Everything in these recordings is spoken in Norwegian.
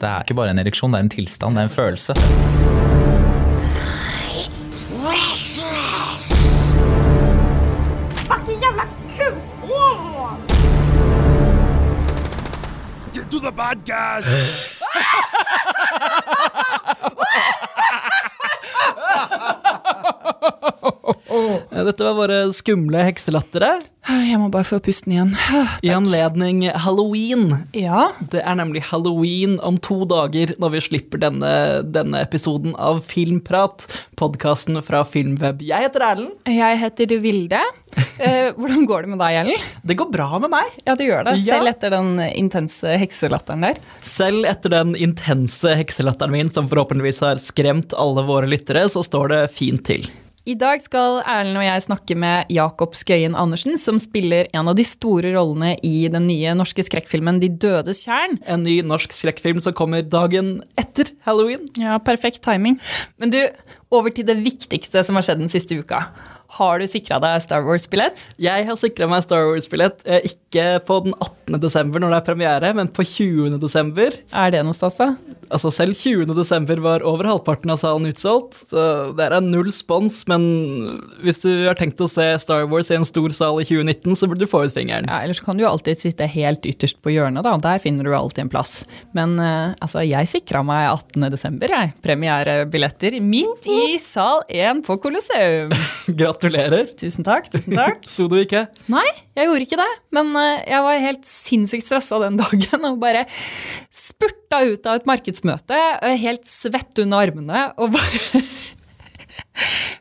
Det er ikke bare en ereksjon, det er en tilstand, det er en følelse. Fucking jævla kukhål! Get to the bad guys! Dette var våre skumle hekselattere Jeg må bare få pusten igjen. i anledning halloween. Ja, Det er nemlig halloween om to dager når vi slipper denne, denne episoden av Filmprat, podkasten fra Filmweb. Jeg heter Erlend. jeg heter Vilde. Eh, hvordan går det med deg, Ellen? Det går bra med meg. Ja, det gjør det, Ja. selv etter den intense hekselatteren der. Selv etter den intense hekselatteren min, som forhåpentligvis har skremt alle våre lyttere, så står det fint til. I dag skal Erlend og jeg snakke med Jakob Skøyen Andersen, som spiller en av de store rollene i den nye norske skrekkfilmen De dødes tjern. En ny norsk skrekkfilm som kommer dagen etter halloween. Ja, perfekt timing. Men du, over til det viktigste som har skjedd den siste uka. Har du sikra deg Star Wars-billett? Jeg har sikra meg Star Wars-billett, eh, ikke på den 18. desember når det er premiere, men på 20. desember. Er det noe stas, da? Altså Selv 20. desember var over halvparten av salen utsolgt, så det er null spons, men hvis du har tenkt å se Star Wars i en stor sal i 2019, så burde du få ut fingeren. Ja, Ellers kan du jo alltid sitte helt ytterst på hjørnet, da. Der finner du alltid en plass. Men eh, altså, jeg sikra meg 18. desember, jeg. Premierebilletter midt i sal 1 på Colosseum. Gratulerer. Tusen takk, tusen takk. Sto du ikke? Nei, jeg gjorde ikke det. Men eh, jeg var helt sinnssykt stressa den dagen og bare spurta ut av et markedsmøte, helt svett under armene, og bare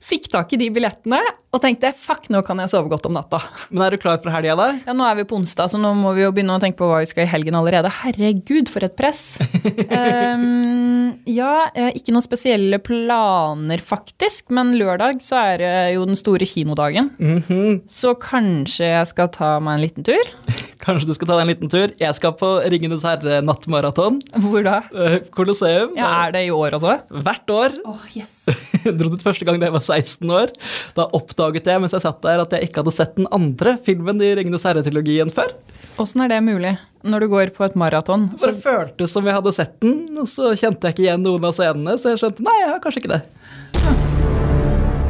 fikk tak i de billettene og tenkte fuck, nå kan jeg sove godt om natta. Men er du klar for helga, da? Ja, Nå er vi på onsdag, så nå må vi jo begynne å tenke på hva vi skal i helgen allerede. Herregud, for et press. um, ja, eh, ikke noen spesielle planer, faktisk. Men lørdag så er det jo den store kinodagen. Så kanskje jeg skal ta meg en liten tur. Kanskje du skal ta deg en liten tur? Jeg skal på Ringenes herre-nattmaraton. Hvor da? Eh, Colosseum. Ja, Er det i år også? Hvert år. Åh, yes. jeg Dro dit første gang da jeg var 16 år. Da oppdaget jeg mens jeg satt der at jeg ikke hadde sett den andre filmen i Ringenes herre-trilogien før. Åssen er det mulig når du går på et maraton? Det bare føltes som jeg hadde sett den, og så kjente jeg ikke igjen noen av scenene, så jeg skjønte nei, jeg har kanskje ikke det.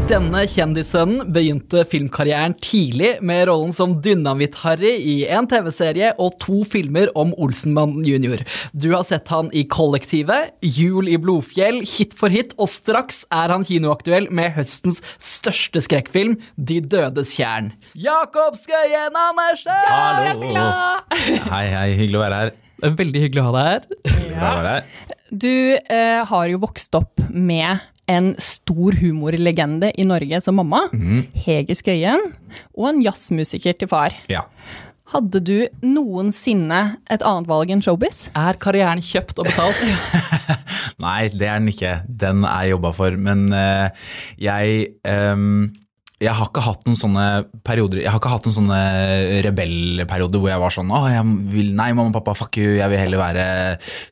Denne kjendissønnen begynte filmkarrieren tidlig med rollen som Dynamitt-Harry i en TV-serie og to filmer om Olsenmannen jr. Du har sett han i Kollektivet, Jul i Blodfjell, Hit for hit, og straks er han kinoaktuell med høstens største skrekkfilm, De dødes tjern. Jakob Skøyen Andersen! Jeg er så glad! Hei, hei, hyggelig å være her. Er veldig hyggelig å ha deg her. Her. Du eh, har jo vokst opp med en stor humorlegende i Norge som mamma, Hege Skøyen, og en jazzmusiker til far. Ja. Hadde du noensinne et annet valg enn showbiz? Er karrieren kjøpt og betalt? Nei, det er den ikke. Den er jobba for. Men uh, jeg ehm, jeg har ikke hatt noen sånne perioder Jeg har ikke hatt noen sånne rebellperioder hvor jeg var sånn Åh, jeg vil, nei, mamma og pappa, fuck you, jeg vil heller være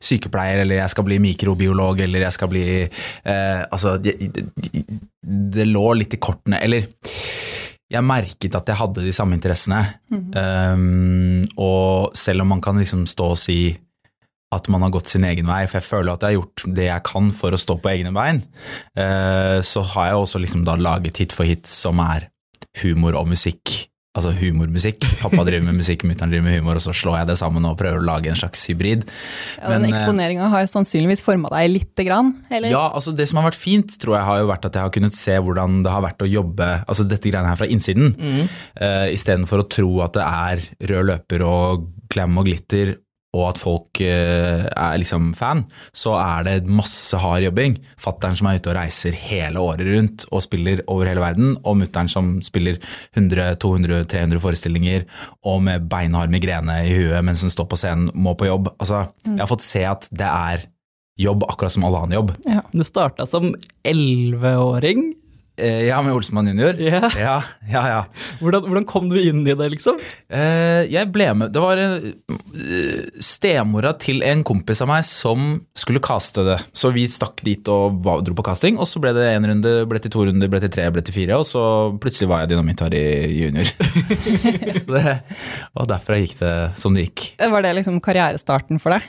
sykepleier, eller jeg skal bli mikrobiolog, eller jeg skal bli eh, Altså, det, det, det lå litt i kortene. Eller jeg merket at jeg hadde de samme interessene. Um, og selv om man kan liksom stå og si at man har gått sin egen vei, for jeg føler at jeg har gjort det jeg kan for å stå på egne bein, eh, så har jeg også liksom da laget Hit for hit, som er humor og musikk. Altså humormusikk. Pappa driver med musikk, mutter'n driver med humor, og så slår jeg det sammen og prøver å lage en slags hybrid. Ja, Men, den eh, eksponeringa har sannsynligvis forma deg lite grann, eller? Ja, altså Det som har vært fint, tror jeg har jo vært at jeg har kunnet se hvordan det har vært å jobbe altså dette greiene her fra innsiden, mm. uh, istedenfor å tro at det er rød løper og glam og glitter og at folk eh, er liksom fan, så er det masse hard jobbing. Fattern som er ute og reiser hele året rundt og spiller over hele verden, og mutter'n som spiller 100, 200, 300 forestillinger og med beinhard migrene i huet mens hun står på scenen, må på jobb. Altså, Jeg har fått se at det er jobb akkurat som all annen jobb. Ja. Du starta som elleveåring. Eh, ja, med Olsenmann junior. Ja. ja, ja. ja. Hvordan, hvordan kom du inn i det, liksom? Eh, jeg ble med Det var eh, stemora til en kompis av meg som skulle caste det. Så vi stakk dit og dro på casting, og så ble det én runde, ble til to runder, ble til tre, ble til fire, og så plutselig var jeg Dynamitt-Harry junior. så det, og derfra gikk det som det gikk. Var det liksom karrierestarten for deg?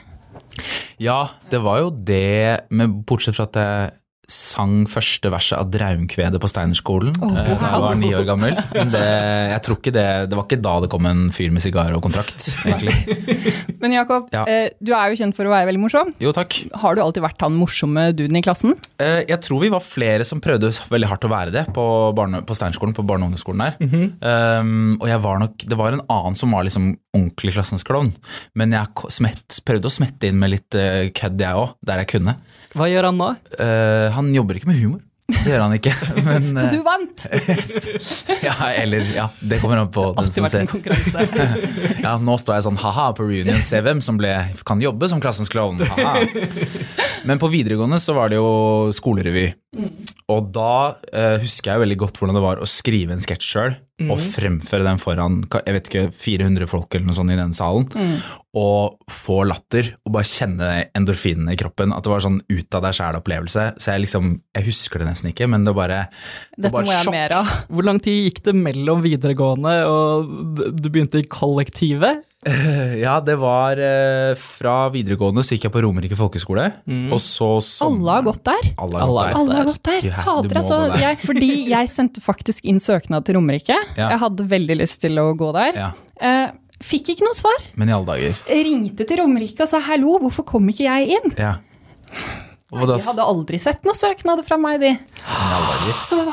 Ja, det var jo det, men bortsett fra at jeg sang første verset av Draumkvedet på Steinerskolen Oh, wow. da jeg var ni år gammel. Men det, jeg tror ikke det, det var ikke da det kom en fyr med sigar og kontrakt, egentlig. Men Jakob, Ja. eh, du er jo kjent for å være veldig morsom. Jo, takk. Har du alltid vært han morsomme duden i klassen? Eh, Jeg tror vi var flere som prøvde veldig hardt å være det på, barne, på Steinerskolen, på barne- og ungdomsskolen der. um, og jeg var nok, det var en annen som var liksom ordentlig klassens klovn. Men jeg smett, prøvde å smette inn med litt uh, kødd, jeg òg, der jeg kunne. Hva gjør han nå? Uh, han jobber ikke med humor. Det gjør han ikke. Men, Så eh, du vant! ja, eller, ja, det kommer an på den som ser. Ja, nå står jeg sånn haha på reunion, se hvem som ble, kan jobbe som klassens klovn. Men på videregående så var det jo skolerevy. Og da uh, husker jeg veldig godt hvordan det var å skrive en sketsj sjøl og fremføre den foran jeg vet ikke, 400 folk eller noe sånt i den salen. Og få latter og bare kjenne endorfinene i kroppen. At det var sånn ut av deg sjæl-opplevelse. Så jeg liksom, jeg husker det nesten ikke, men det bare det Dette var må jeg sjokk. mer av. Hvor lang tid gikk det mellom videregående og du begynte i kollektivet? Ja, det var eh, fra videregående så gikk jeg på Romerike folkeskole. Og så som- Alle har gått der. Alle har Alle gått har der. Alle har gått der. Ja, Fader, altså. Jeg, fordi jeg sendte faktisk inn søknad til Romerike. Ja. Jeg hadde veldig lyst til å gå der. Ja, Eh, fikk ikke noe svar. men i alle dager. Ringte til Romerike og sa hallo, hvorfor kom ikke jeg inn? Ja. Og da, De hadde aldri sett noen søknader fra meg, de. i alle dager. Så Du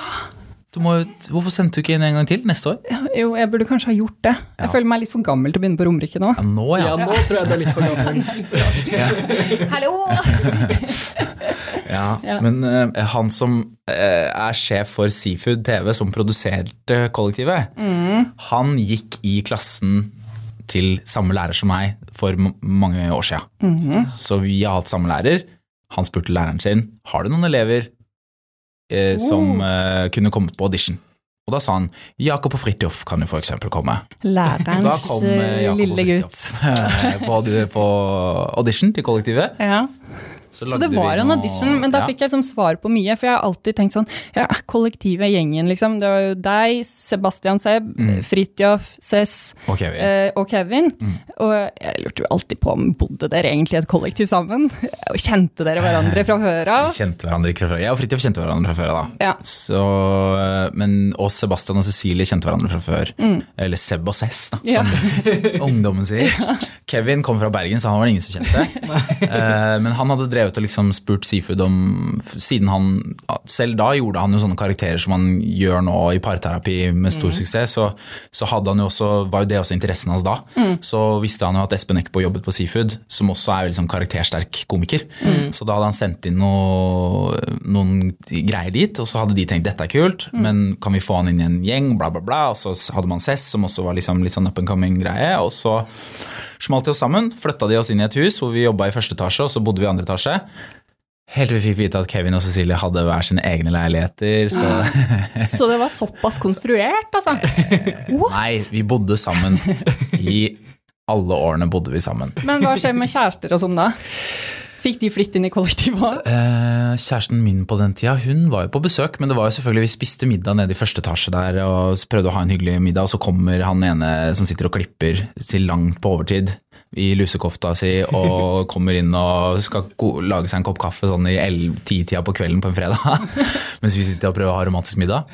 må, hvorfor sendte du ikke inn en gang til neste år? jo, jeg burde kanskje ha gjort det. Jeg Ja. føler meg litt for gammel til å begynne på Romerike nå. Ja, nå, ja. Ja, nå tror jeg det er litt for gammel. Hallo! ja. Ja. Men uh, han som uh, er sjef for Seafood TV, som produserte kollektivet, han gikk i klassen til samme lærer som meg for mange år siden. Så vi har hatt samme lærer. Han spurte læreren sin har du noen elever eh, som eh, kunne kommet på audition. Og da sa han Jakob og Fridtjof kan jo eksempel komme. Lærerens kom eh, lille gutt. På, på audition til kollektivet. Ja. Så det var en audition, men da ja. fikk jeg liksom svar på mye. For jeg har alltid tenkt sånn ja, Kollektivet, gjengen, liksom. Det var jo deg, Sebastian Seb, Mm. Fridtjof, Cess og Kevin. eh, og Kevin. Mm. Og jeg lurte jo alltid på om bodde dere egentlig i et kollektiv sammen? Og kjente dere hverandre fra før av? Kjente hverandre ikke fra før. Jeg og Fridtjof kjente hverandre fra før. da. Ja. Så, eh, men og Sebastian og Cecilie kjente hverandre fra før. Eller Seb og Cess, da, Mm. Ja. som ungdommen sier. Kevin kom fra Bergen, så han var det ingen som kjente. Eh, men han hadde drevet og liksom spurt Seafood om Siden han Selv da gjorde han jo sånne karakterer som han gjør nå i parterapi med stor suksess, så, så også, var jo det også interessen hans da. Så visste han jo at Espen Eckbo jobbet på Seafood, som også er veldig sånn karaktersterk komiker. Så da hadde han sendt inn noe, noen greier dit, og så hadde de tenkt dette er kult, men kan vi få han inn i en gjeng, bla, bla, bla. Og så hadde man Cess, som også var liksom litt sånn up and coming-greie. Og så smalt de oss sammen, flytta de oss inn i et hus hvor vi jobba i første etasje, og så bodde vi i andre etasje. Helt til vi fikk vite at Kevin og Cecilie hadde hver sine egne leiligheter. Så Så det var såpass konstruert, altså. What? nei, vi bodde sammen. I alle årene bodde vi sammen. Men hva skjer med kjærester og sånn, da? Fikk de flytte inn i kollektivet? Eh, kjæresten min på den tida, hun var jo på besøk, men det var jo selvfølgelig, vi spiste middag nede i første etasje der og prøvde å ha en hyggelig middag, og så kommer han ene som sitter og klipper til langt på overtid i lusekofta si og kommer inn og skal lage seg en kopp kaffe sånn i 10-tida på kvelden på en fredag, mens vi sitter og prøver å ha romantisk middag.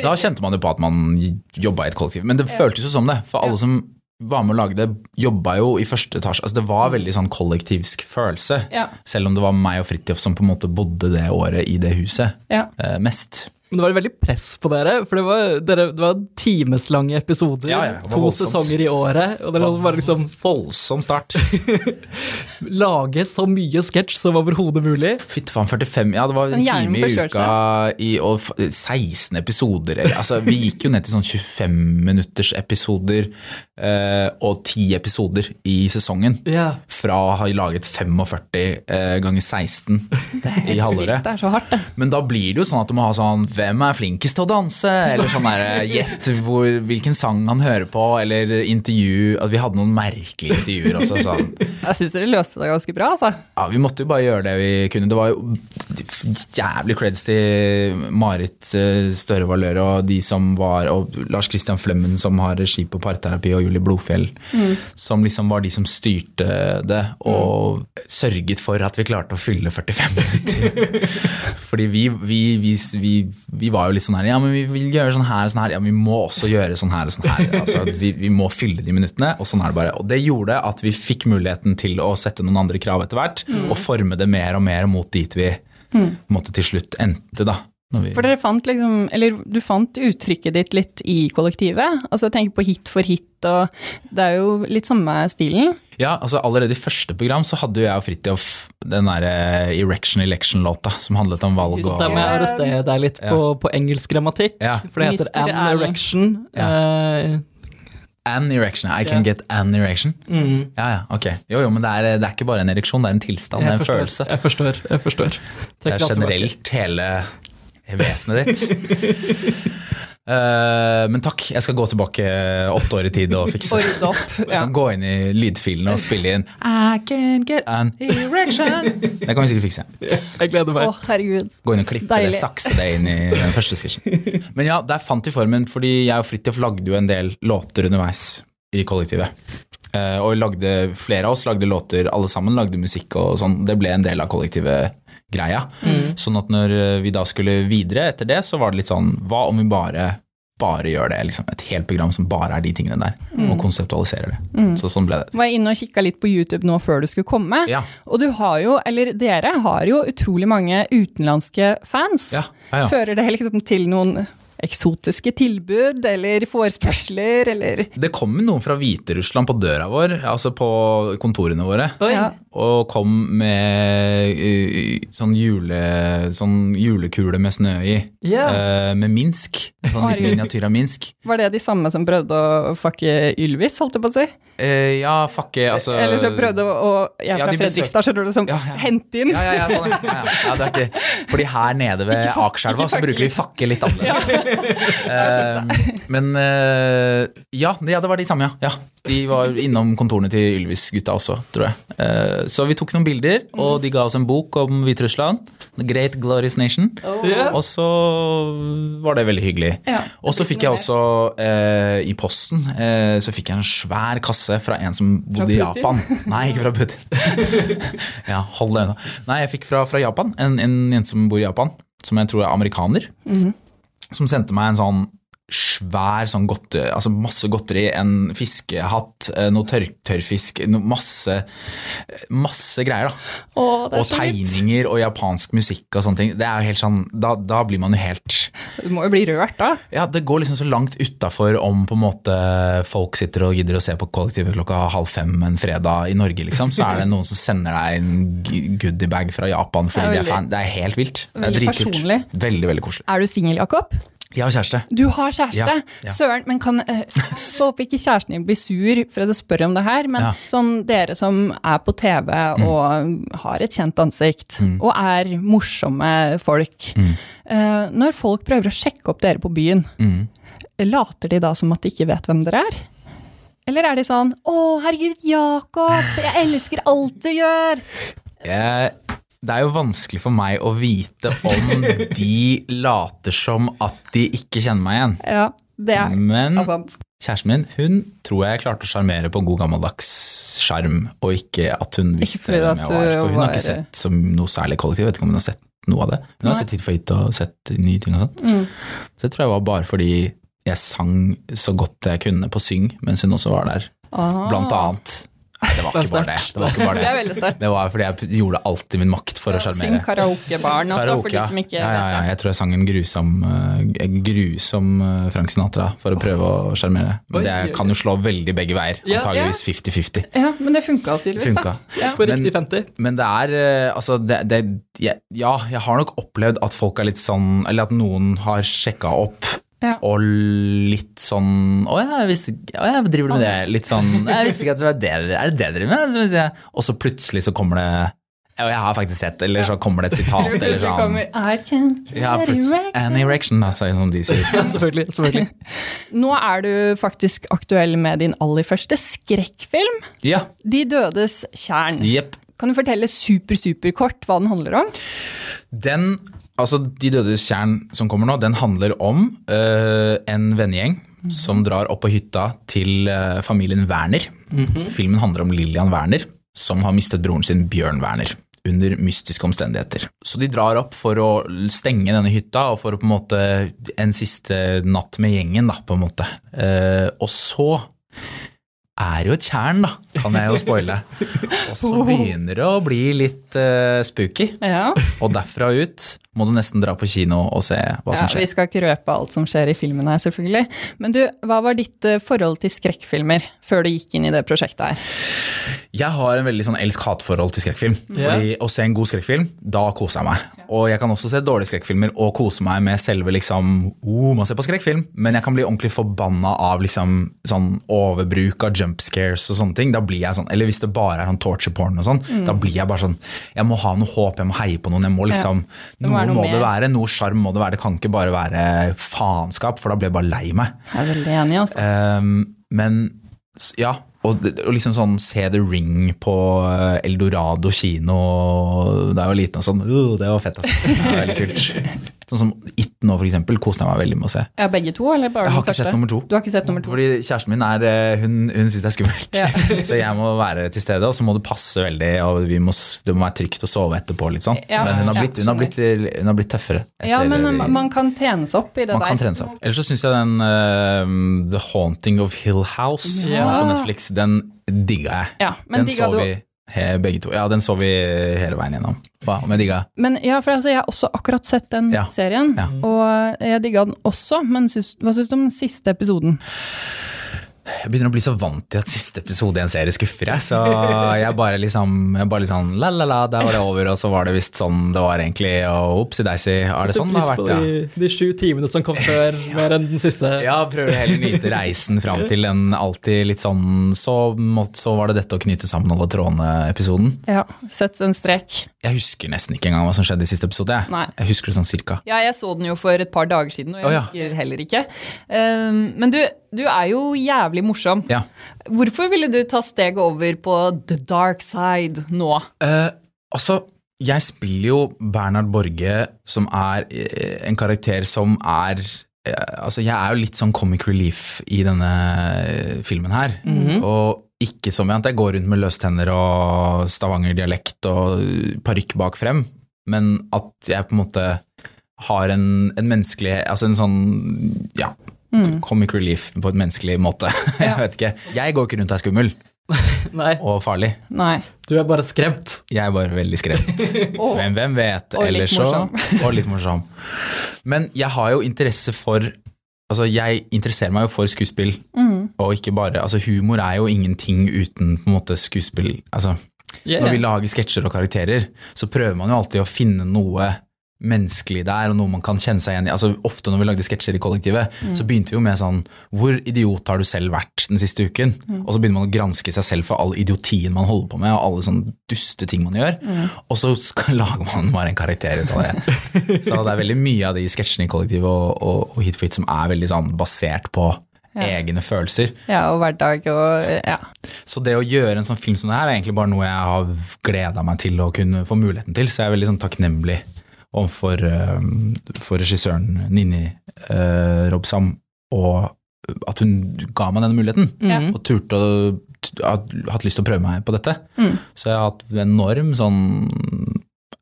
Da kjente man jo på at man jobba i et kollektiv, men det føltes jo som det, for alle som var med å lage det, jobba jo i første etasje. Altså det var veldig sånn kollektivsk følelse. Ja. Selv om det var meg og Fridtjof som på en måte bodde det året i det huset Ja. eh, mest. Men det var veldig press på dere, for det var, dere, det var timeslange episoder. Ja, ja, to voldsomt. sesonger i året. Og dere var liksom Voldsom start. lage så mye sketsj som overhodet mulig. Fytti faen, 45 Ja, det var en en time i uka i, og 16 episoder. Altså, vi gikk jo ned til sånn 25 minutters episoder eh, og 10 episoder i sesongen. Ja. Fra å ha laget 45 eh, ganger 16 i halvåret. Det er så hardt, det. Men da blir det jo sånn at du må ha sånn 'Hvem er flinkest til å danse?' eller sånn der, gjett hvor- hvilken sang han hører på, eller intervju At vi hadde noen merkelige intervjuer også. Sånn. Jeg syns dere løste det ganske bra, altså. Ja, Vi måtte jo bare gjøre det vi kunne. Det var jo jævlig creds til Marit eh, Støre Valør og de som var Og Lars Christian Flemmen som har regi på parterapi, og Julie Blodfjell. Som liksom var de som styrte det, og sørget for at vi klarte å fylle 45 minutter. Fordi vi, vi, vi, vi, vi var jo litt sånn her Ja, men vi vil gjøre sånn her og sånn her. Ja, men vi må også gjøre sånn her og sånn her. Altså, vi, vi må fylle de minuttene, og sånn er det bare. Og det gjorde at vi fikk muligheten til å sette noen andre krav etter hvert, og forme det mer og mer mot dit vi mm. måtte til slutt endte, da. Når vi, For dere fant liksom, eller du fant uttrykket ditt litt i kollektivet. Altså jeg tenker på hit for hit, og det er jo litt samme stilen. ja, altså Allerede i første program så hadde jo jeg og Fridtjof den derre Erection Election-låta som handlet om valg og Stemmer, jeg arresterer deg litt på, på engelsk grammatikk, Ja. for det heter Mister an erection. Eh, An erection. I can Ja. get an erection. Ja, ja, ok. Jo, jo, men det er, det er ikke bare en ereksjon, det er en tilstand, det er en forstår, følelse. jeg forstår. Jeg forstår. Det er generelt hele vesenet ditt. Uh, men takk, jeg skal gå tilbake åtte år i tid og fikse. Rydde opp. Jeg Ja. kan gå inn i lydfilene og spille inn I can get an erection. Det kan vi sikkert fikse. Jeg gleder meg. meg. herregud. Gå inn og klippe Deilig. det, sakse det inn i den første sketsjen. Men ja, der fant vi formen, fordi jeg og Fridtjof lagde jo en del låter underveis i kollektivet. Uh, og lagde, flere av oss lagde låter, alle sammen lagde musikk og sånn. Det ble en del av kollektivet greia. Sånn at når eh, vi da skulle videre etter det, så var det litt sånn Hva om vi bare bare gjør det, liksom et helt program som bare er de tingene der, og konseptualiserer det. Så sånn ble det. Var jeg inne og kikka litt på YouTube nå før du skulle komme. Ja. Og du har jo, eller dere har jo utrolig mange utenlandske fans. Ja, ja, ja. Fører det liksom til noen eksotiske tilbud eller forespørsler eller Det kommer noen fra Hviterussland på døra vår, altså på kontorene våre. Oi. Og kom med sånn, jule, sånn julekule med snø i. Yeah. Uh, med Minsk. En sånn liten miniatyr av Minsk. Var det de samme som prøvde å fucke Ylvis, holdt jeg på å si? Uh, ja, fucke, altså Eller så prøvde å, Jeg er fra ja, Fredrikstad, skjønner du, som Ja, ja. hente inn. Ja, sånn, ja, det er ikke Fordi her nede ved Akerselva så bruker vi fucke litt annerledes. uh, men eh, ja, det- var de samme, ja. ja. De var innom kontorene til Ylvis-gutta også, tror jeg. Så vi tok noen bilder, og de ga oss en bok om Hviterussland. The Great Glorious Nation. Ja. Og så var det veldig hyggelig. Ja, og så fikk jeg også eh, i posten eh, så fikk jeg en svær kasse fra en som bodde i Japan. Nei, ikke fra Putin. ja, hold deg unna. Nei, jeg fikk fra, fra Japan, en, en jente som bor i Japan, som jeg tror er amerikaner, som sendte meg en sånn svær sånn godte, altså masse godteri, en fiskehatt, eh, noe tørr, tørrfisk, noe masse, masse greier da. Åh, Og tegninger og japansk musikk og sånne ting. Det er jo helt sånn, da, da blir man jo helt Du må jo bli rørt da. Ja, det går liksom så langt utafor om på en måte folk sitter og gidder å se på kollektivet klokka halv fem en fredag i Norge, liksom. Så er det noen som sender deg en goodiebag fra Japan fordi de er fan. Det er helt vilt. Det er dritkult. Veldig, veldig koselig. Er du singel, Jakob? Jeg har kjæreste. Du har kjæreste. Ja, ja. Søren, men kan eh, Så håper ikke kjæresten din blir sur for at jeg spør om det her, men Ja. sånn dere som er på TV og har et kjent ansikt, Mm. og er morsomme folk. eh, når folk prøver å sjekke opp dere på byen, Mm. later de da som at de ikke vet hvem dere er? Eller er de sånn 'Å, herregud, Jakob, jeg elsker alt du gjør'? Jeg, det er jo vanskelig for meg å vite om de later som at de ikke kjenner meg igjen. Ja, det er Men sant. kjæresten min hun tror jeg klarte å sjarmere på god gammeldags sjarm, og ikke at hun visste hvem jeg var. For hun har ikke sett som noe særlig kollektiv. Jeg vet ikke om hun har sett noe av det. Hun har Nei. sett Hit for hit og sett nye ting og sånn. Mm. Så det tror jeg var bare fordi jeg sang så godt jeg kunne på syng, mens hun også var der. Aha. Blant annet. Det var ikke bare det. Det var ikke bare Det er det. veldig sterkt. Det var fordi jeg gjorde alt i min makt for å Syng sjarmere. karaokebarn, altså, for de som ikke ja, ja, ja. Jeg tror jeg sang en grusom, eh, en grusom eh, Frank Sinatra for å prøve å sjarmere. Men det kan jo slå veldig begge veier. Antageligvis 50-50. Ja, men det funka tydeligvis, Funka. da. På riktig 50. Men det er eh, altså det, Ja, jeg har nok opplevd at folk er litt sånn Eller at noen har sjekka opp. Ja. Og litt sånn Å ja, visste Å ja, driver du med det? Litt sånn Jeg visste ikke at det var det Er det det dere driver med? Og så plutselig så kommer det og jeg har faktisk sett, eller så kommer det et sitat. eller sånn. kommer I can Ja, an erection. da, som de sier. Ja, selvfølgelig. selvfølgelig. Nå er du faktisk aktuell med din aller første skrekkfilm, Ja, De dødes tjern. Yep. Kan du fortelle super, super kort hva den handler om? Den, altså De dødes tjern som kommer nå, den handler om uh, en vennegjeng som drar opp på hytta til uh, familien Werner. Filmen handler om Lillian Werner, som har mistet broren sin Bjørn Werner. Under mystiske omstendigheter. Så de drar opp for å stenge denne hytta, og for å på en måte en siste natt med gjengen, da, på en måte. Uh, og så er jo et tjern, da, kan jeg jo spoile. Og så begynner det å bli litt uh, spooky. Ja, Og derfra ut må du nesten dra på kino og se hva ja som Vi skal ikke røpe alt som skjer i filmen her, selvfølgelig. Men du, hva var ditt eh, forhold til skrekkfilmer før du gikk inn i det prosjektet her? Jeg har en veldig sånn elsk-hat-forhold til skrekkfilm. Fordi Å se en god skrekkfilm, da koser jeg meg. Og jeg kan også se dårlige skrekkfilmer og kose meg med selve liksom oh, man ser på skrekkfilm, men jeg kan bli ordentlig forbanna av liksom sånn overbruk av jump scares og sånne ting. Da blir jeg sånn, Eller hvis det bare er sånn torture porn og sånn, da blir jeg bare sånn Jeg må ha noe håp, jeg må heie på noen, jeg må liksom ja. Noe noe må det være, noe sjarm må det være. Det kan ikke bare være faenskap, for da blir jeg bare lei meg. Jeg er veldig enig, altså. Um, men ja, og, og liksom sånn se The Ring på eh, Eldorado kino da jeg var liten og sånn, uh, det var fett altså. Det var veldig kult. Sånn som It nå for eksempel, koste jeg meg veldig med å se. Ja, begge to, eller bare Jeg har ikke første? sett nummer to. Du har ikke sett nummer to? Fordi kjæresten min er, eh, hun, hun syns det er skummelt. Ja. Så jeg må være til stede, og så må det passe veldig, og vi må, det må være trygt å sove etterpå. litt sånn. Ja, Men hun har blitt, hun har blitt, hun har blitt tøffere. Ja, men vi- man kan trenes opp i det Man der. kan trenes opp. Ellers så syns jeg den uh, The Haunting of Hill House som er på Netflix, den digga jeg. Ja, men den digga så du- vi begge to. Ja, den så vi hele veien gjennom. Hva med digga? Men ja, for altså, jeg har også akkurat sett den Ja. serien, Ja. og jeg digga den også, men syns, hva syns du om den siste episoden? Jeg begynner å bli så vant til at siste episode i en serie skuffer, jeg. Så jeg bare liksom jeg bare liksom la, la, la, der var det over, og så var det visst sånn det var egentlig, og opsi-deisi. Er det sånn det har vært, ja? de, de sju timene som kom før, mer enn den siste. Ja, prøver heller nyte reisen fram til en alltid litt sånn så, måtte, så var det dette å knytte sammen alle trådene-episoden. Ja, sett en strek. Jeg husker nesten ikke engang hva som skjedde i siste episode. Jeg, Nei. jeg husker det sånn cirka. Ja, jeg så den jo for et par dager siden, og jeg oh, ja. husker heller ikke. Um, men du, du er jo jævlig morsom. Ja. Hvorfor ville du ta steget over på the dark side nå? Eh, altså, jeg spiller jo Bernhard Borge, som er eh, en karakter som er eh, Altså, jeg er jo litt sånn comic relief i denne eh, filmen her. Og ikke som at jeg går rundt med løstenner og Stavanger-dialekt og parykk bak frem, men at jeg på en måte har en, en menneskelig Altså en sånn ja, comic relief på en menneskelig måte. jeg vet ikke. Jeg går ikke rundt og er skummel Nei, og farlig. Nei. du er bare skremt. Jeg er bare veldig skremt. oh. Men hvem vet? og litt Ellers så morsom. Og litt morsom. Men jeg har jo interesse for Altså, jeg interesserer meg jo for skuespill, Mm. og ikke bare Altså, humor er jo ingenting uten på en måte skuespill. Altså, Yeah. når vi lager sketsjer og karakterer, så prøver man jo alltid å finne noe menneskelig det er, og noe man kan kjenne seg igjen i. Altså, ofte når vi lagde sketsjer i kollektivet, Mm. så begynte vi jo med sånn Hvor idiot har du selv vært den siste uken? Mm. Og så begynner man å granske seg selv for all idiotien man holder på med, og alle sånne duste ting man gjør. Mm. Og så skal, lager man bare en karakter ut av det. så det er veldig mye av de sketsjene i kollektivet og, og, og Hit for hit som er veldig sånn basert på egne følelser. ja, og hverdag og ja. Så det å gjøre en sånn film som det her er egentlig bare noe jeg har gleda meg til å kunne få muligheten til, så jeg er veldig sånn takknemlig overfor eh, for regissøren Nini eh, Robsam, og at hun ga meg denne muligheten, Mm. og turte å hatt lyst til å prøve meg på dette. Mm. Så jeg har hatt enorm sånn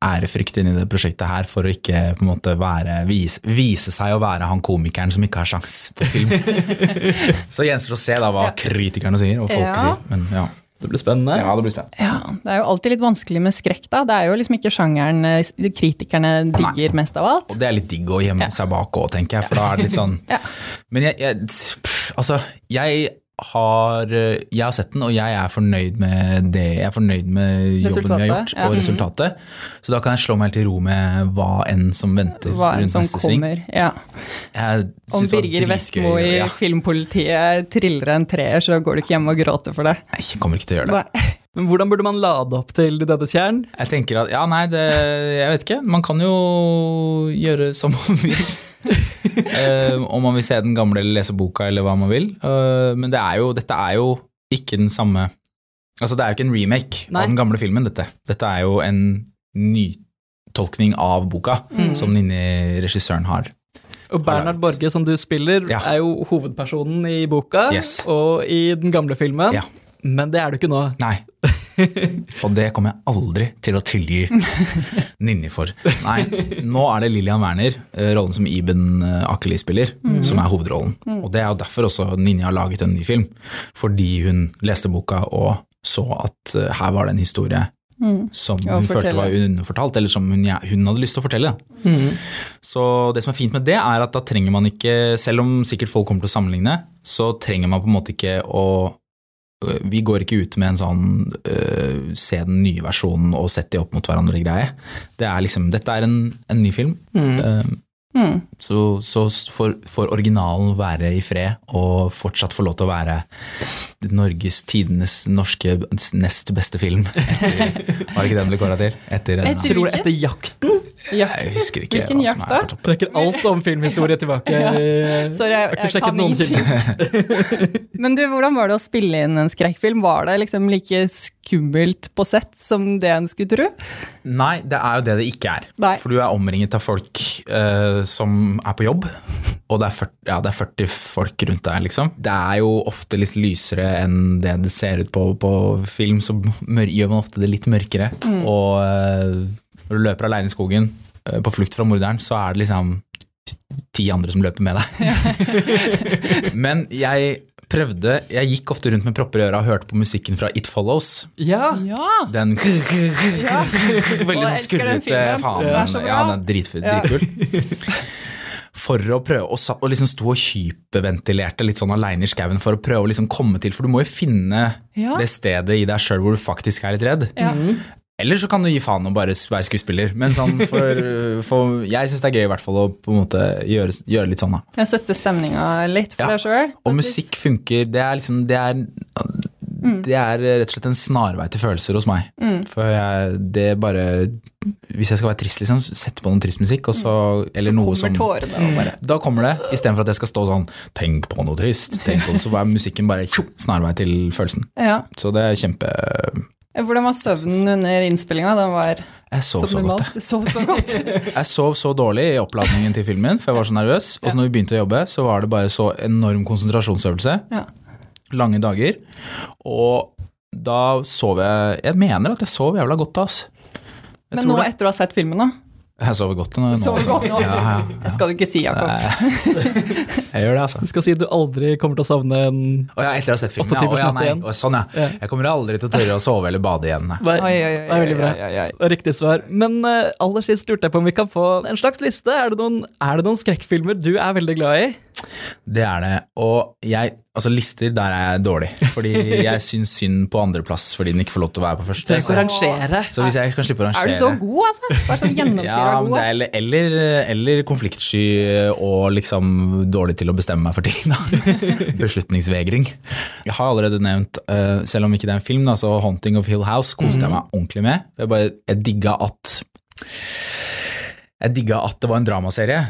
ærefrykt inn i det prosjektet her for å ikke på en måte være, vise, vise seg å være han komikeren som ikke har sjans på film. Så gjenstår det å se da hva kritikerne sier, og folk Ja. sier. Men ja. Det blir spennende. ja, det blir spennende. ja. Det er jo alltid litt vanskelig med skrekk, da. Det er jo liksom ikke sjangeren eh, kritikerne digger mest av alt. Og det er litt digg å gjemme Ja. seg bak òg, tenker jeg, for da er det litt sånn Ja. Men jeg, jeg pff, Altså, jeg har, jeg har sett den, og jeg er fornøyd med det. Jeg er fornøyd med jobben vi har gjort, ja. og resultatet. Så da kan jeg slå meg helt til ro med hva enn som venter Hva enn rundt som neste sving. Ja. Om Birger Vestmo i ja. Filmpolitiet triller en treer, så går du ikke hjem og gråter for det. Nei, jeg kommer ikke til å gjøre det. Nei. Men hvordan burde man lade opp til denne kjern? Jeg tenker at, ja nei, det, jeg vet ikke. Man kan jo gjøre som man vil. uh, om man vil se den gamle eller lese boka eller hva man vil. Uh, men det er jo, dette er jo ikke den samme Altså det er jo ikke en remake Nei. av den gamle filmen, dette. Dette er jo en nytolkning av boka som Ninni regissøren har. Og Bernhard. Borge, som du spiller, Ja. er jo hovedpersonen i boka Yes. og i den gamle filmen. Ja. Men det er du ikke nå. Nei. Og det kommer jeg aldri til å tilgi Ninni for. Nei, nå er det Lillian Werner, eh, rollen som Iben eh, Akeli spiller, som er hovedrollen. Og det er jo derfor også Ninni har laget en ny film. Fordi hun leste boka og så at eh, her var det en historie som Ja, hun følte var underfortalt, eller som hun, hun hadde lyst til å fortelle. Så det som er fint med det, er at da trenger man ikke, selv om sikkert folk kommer til å sammenligne, så trenger man på en måte ikke å vi går ikke ut med en sånn uh, se den nye versjonen og sett de opp mot hverandre-greie. Det er liksom, dette er en, en ny film, øh, Mm. så, så får, originalen være i fred og fortsatt få lov til å være Norges tidenes norske nest beste film. Etter, var det ikke den ble kåra til? Etter en, Etter- Tror det er etter jakten? jakten? jeg husker ikke Hvilken hva jakt som er på topp. Trekker alt om filmhistorie tilbake. Sorry, jeg, har ikke jeg sjekket kan noen ingenting. Men du, hvordan var det å spille inn en skrekkfilm? Var det liksom like skummelt på sett som det en skulle tro? Nei, det er jo det det ikke er. Nei. For du er omringet av folk uh, som er på jobb, og det er, 40, ja, det er 40 folk rundt deg, liksom. Det er jo ofte litt lysere enn det det ser ut på på film, så gjør man ofte det litt mørkere. Og uh, når du løper alene i skogen, uh, på flukt fra morderen, så er det liksom ti andre som løper med deg. Men jeg prøvde Jeg gikk ofte rundt med propper i øra og hørte på musikken fra It Follows. Ja. Ja! Den ja. Veldig sånn skurrete faen. Den, er så ja, den er drit, Ja. dritkul. For å prøve å sa- og liksom sto og hyperventilerte litt sånn aleine i skauen for å prøve å liksom komme til, for du må jo finne Ja. det stedet i deg sjøl hvor du faktisk er litt redd. Ja. Eller så kan du gi faen og bare være skuespiller. Men sånn for, for jeg syns det er gøy i hvert fall å på en måte gjøre, gjøre litt sånn, da. Kan sette stemninga litt for Ja. deg sjøl. Og musikk funker. Det er liksom Det er, det er rett og slett en snarvei til følelser hos meg. For jeg, det er bare Hvis jeg skal være trist, liksom, sette på noe trist musikk, og så Eller noe Kommer som tårene bare Da kommer det, istedenfor at jeg skal stå sånn Tenk på noe trist. Tenk på noe, så er musikken bare snarvei til følelsen. Ja. Så det er kjempe Hvordan var søvnen under innspillinga? Den var Jeg sov så godt, jeg. Sov så godt. Jeg sov så dårlig i oppladningen til filmen, for jeg var så nervøs. Og så når vi begynte å jobbe, så var det bare så enorm konsentrasjonsøvelse. Ja. Lange dager. Og da sov jeg Jeg mener at jeg sov jævla godt, ass. Jeg Men nå det. etter å ha sett filmen, da? Jeg sover godt nå. Sover altså. godt nå? Ja, ja, Det skal du ikke si, Jakob. jeg gjør det, altså. Du skal si at du aldri kommer til å savne en Å ja, etter å ha sett filmen. Ja, å, ja, nei. Å, sånn, ja. Ja. Jeg kommer aldri til å tørre å sove eller bade igjen. Nei. Nei, Oi, oi, oi, det er veldig bra. er riktig svar. Men uh, aller sist lurte jeg på om vi kan få en slags liste. Er det noen, er det noen skrekkfilmer du er veldig glad i? Det er det. Og jeg, altså lister, der er jeg dårlig. Fordi jeg syns synd på andreplass fordi den ikke får lov til å være på første. Å rangere. Så hvis jeg kan slippe å Er du så god, altså? Bare sånn gjennomsyra ja, god. det er, eller, eller, konfliktsky og liksom dårlig til å bestemme meg for ting. Da. Beslutningsvegring. Jeg har allerede nevnt, eh, selv om ikke det er en film, da, så 'Haunting of Hill House' koste jeg meg ordentlig med. Jeg, bare, jeg digga at jeg digga at det var en dramaserie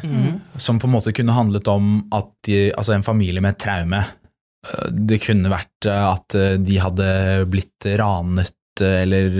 som på en måte kunne handlet om at de, altså en familie med et traume. Eh, Det kunne vært eh, at eh, de hadde blitt ranet, eller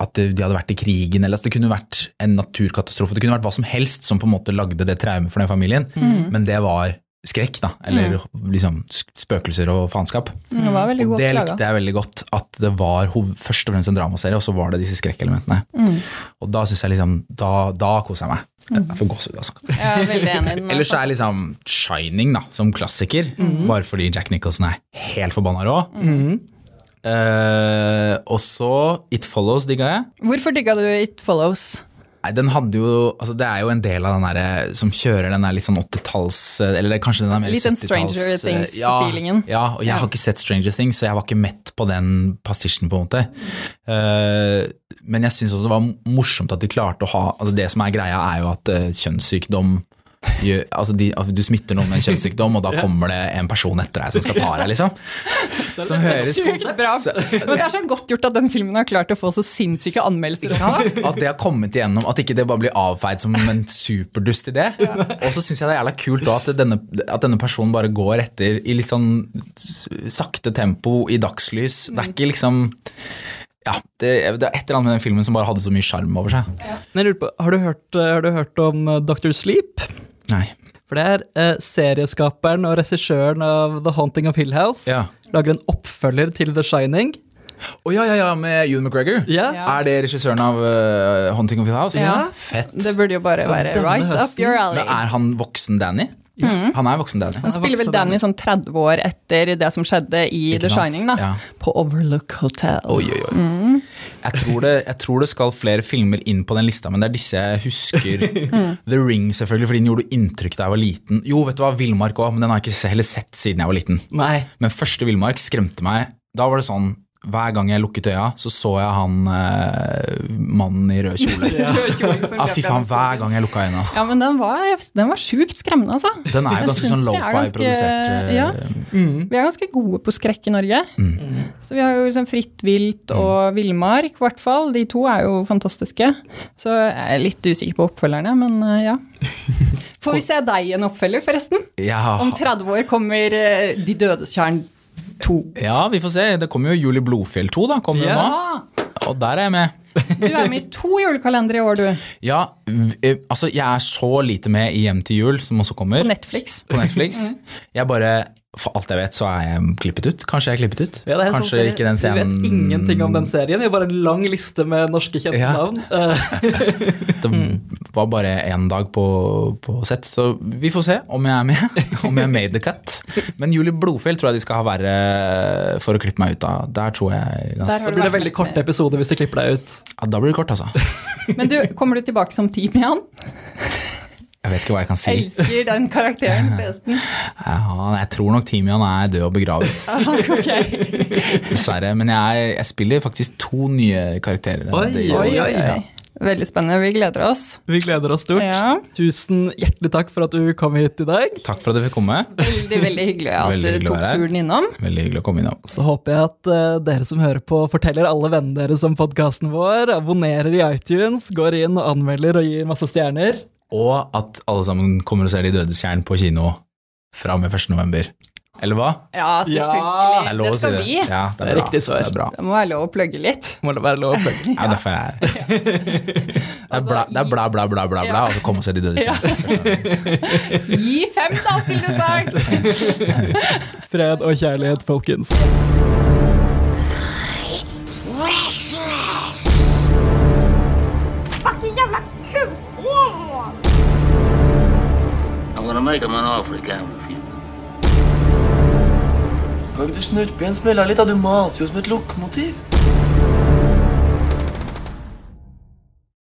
at de hadde vært i krigen, eller at det kunne vært en naturkatastrofe. Det kunne vært hva som helst som på en måte lagde det traumet for den familien, men det var skrekk, da. Eller liksom spøkelser og faenskap. Det var veldig Og det likte jeg veldig godt, at det var først og fremst en dramaserie, og så var det disse skrekkelementene. Mm. Og da syns jeg liksom Da, da koser jeg meg. Jeg får gåsehud, altså. Jeg er enig. Er Ellers er liksom Shining da, som klassiker, Mhm. bare fordi Jack Nicholson er helt forbanna rå. Eh, og så It Follows digga jeg. Hvorfor digga du It Follows? Nei, den hadde jo, altså Det er jo en del av den derre som kjører den der litt sånn 80-talls Eller kanskje den er mer Litt den 70-talls Stranger eh, Things-feelingen. Ja, ja, og jeg Ja. har ikke sett Stranger Things, så jeg var ikke mett på den pastisjen, på en måte. Uh, men jeg syns også det var morsomt at de klarte å ha altså Det som er greia, er jo at uh, kjønnssykdom gjør, altså de, du smitter noen med en kjønnssykdom, og da kommer det en person etter deg som skal ta deg, liksom. Som høres Sjukt bra. Men det er så godt gjort at den filmen har klart å få så sinnssyke anmeldelser. Ikke også. sant? At det har kommet igjennom, at ikke det bare blir avfeid som en superdust idé. Og så syns jeg det er jævla kult da, at, denne, at denne personen bare går etter i litt sånn sakte tempo i dagslys. Det er ikke liksom ja, det, det er et eller annet med den filmen som bare hadde så mye sjarm over seg. Ja. jeg lurer på, har, du hørt, eh, har du hørt om eh, Dr. Sleep? Nei. For det er eh, serieskaperen og regissøren av The Haunting of Hill House. Ja. Lager en oppfølger til The Shining. Å ja, ja, ja, med Ewan McGregor? Ja. Ja. Er det regissøren av uh, Haunting of Hill House? Ja. Fett. Det burde jo bare være denne right up your alley. Men er han voksen Danny? Han er voksen Danny. Han spiller vel Danny sånn 30 år etter det som skjedde i Ikke The? Shining, da. Ja. På Overlook Hotel. Oi, oi, oi. Jeg, tror det, jeg tror det skal flere filmer inn på den lista, men det er disse jeg husker. The Ring, selvfølgelig, fordi den gjorde inntrykk da jeg var liten. Jo, vet du hva, Villmark òg, men den har jeg ikke heller sett siden jeg var liten. Nei. Men første Villmark skremte meg. Da var det sånn hver gang jeg lukket øya, så så jeg han eh, mannen i rød kjole. ja. Ah, fy faen, hver gang jeg lukka øynene. Altså. Ja, men den var, den var sjukt skremmende, altså. Den er jo ganske sånn er lofi-produsert. Ja. Mm. Vi er ganske gode på skrekk i Norge. Mm. Så vi har jo liksom Fritt vilt og Villmark, i hvert fall. De to er jo fantastiske. Så jeg er litt usikker på oppfølgerne, men eh, ja. Får vi se deg i en oppfølger, forresten? Ja, Om 30 år kommer eh, De dødes tjern 2. ja, vi får se. Det kommer jo Juli Blodfjell 2, da. Kommer Ja. nå. Og der er jeg med. Du er med i to julekalendere i år, du. Ja, eh, altså jeg er så lite med i Hjem til jul, som også kommer På Netflix. på Netflix. Jeg bare, For alt jeg vet, så er jeg klippet ut. Kanskje jeg er klippet ut. Ja, det er en sånn serie- ikke den Vi vet ingenting om den serien. Vi har bare en lang liste med norske kjente Ja. navn. Det var bare én dag på, på sett, så vi får se om jeg er med. Om jeg made the cut. Men Julie Blodfjell tror jeg de skal ha verre for å klippe meg ut av. Der tror jeg ganske Så blir det veldig korte episoder hvis de klipper deg ut. ja, Da blir det kort, altså. Men du, kommer du tilbake som team igjen? Jeg vet ikke hva jeg kan si. Jeg Elsker den karakteren, forresten. Ja, jeg tror nok Timian er død og begravet, Ok. dessverre. Men jeg, jeg spiller faktisk to nye karakterer. Oi, Oi, oi, ja. Veldig spennende. Vi gleder oss. Vi gleder oss stort. Ja. Tusen hjertelig takk for at du kom hit i dag. Takk for at jeg fikk komme. Veldig, veldig hyggelig at Veldig du hyggelig du tok turen innom. Veldig hyggelig å komme innom. Så håper jeg at uh, dere som hører på, forteller alle vennene deres om podkasten vår, abonnerer i iTunes, går inn og anmelder og gir masse stjerner. Og at alle sammen kommer og ser De dødes tjern på kino fra og med 1. november. Eller hva? Ja, er selvfølgelig. Ja, det skal det. vi. Ja, det Det er, er riktig svar. Det er. Det må være lov å plugge litt. Må det være lov å følge. Ja, derfor er jeg her. Det er bla, det er bla, bla, bla, bla, bla, og så komme og se De døde tjern. Gi fem, da, skulle du sagt! Fred og kjærlighet, folkens. Gonna make him an offer he can't refuse. Ikke du snurpe igjen smella litt? av Du maser jo som et lokomotiv.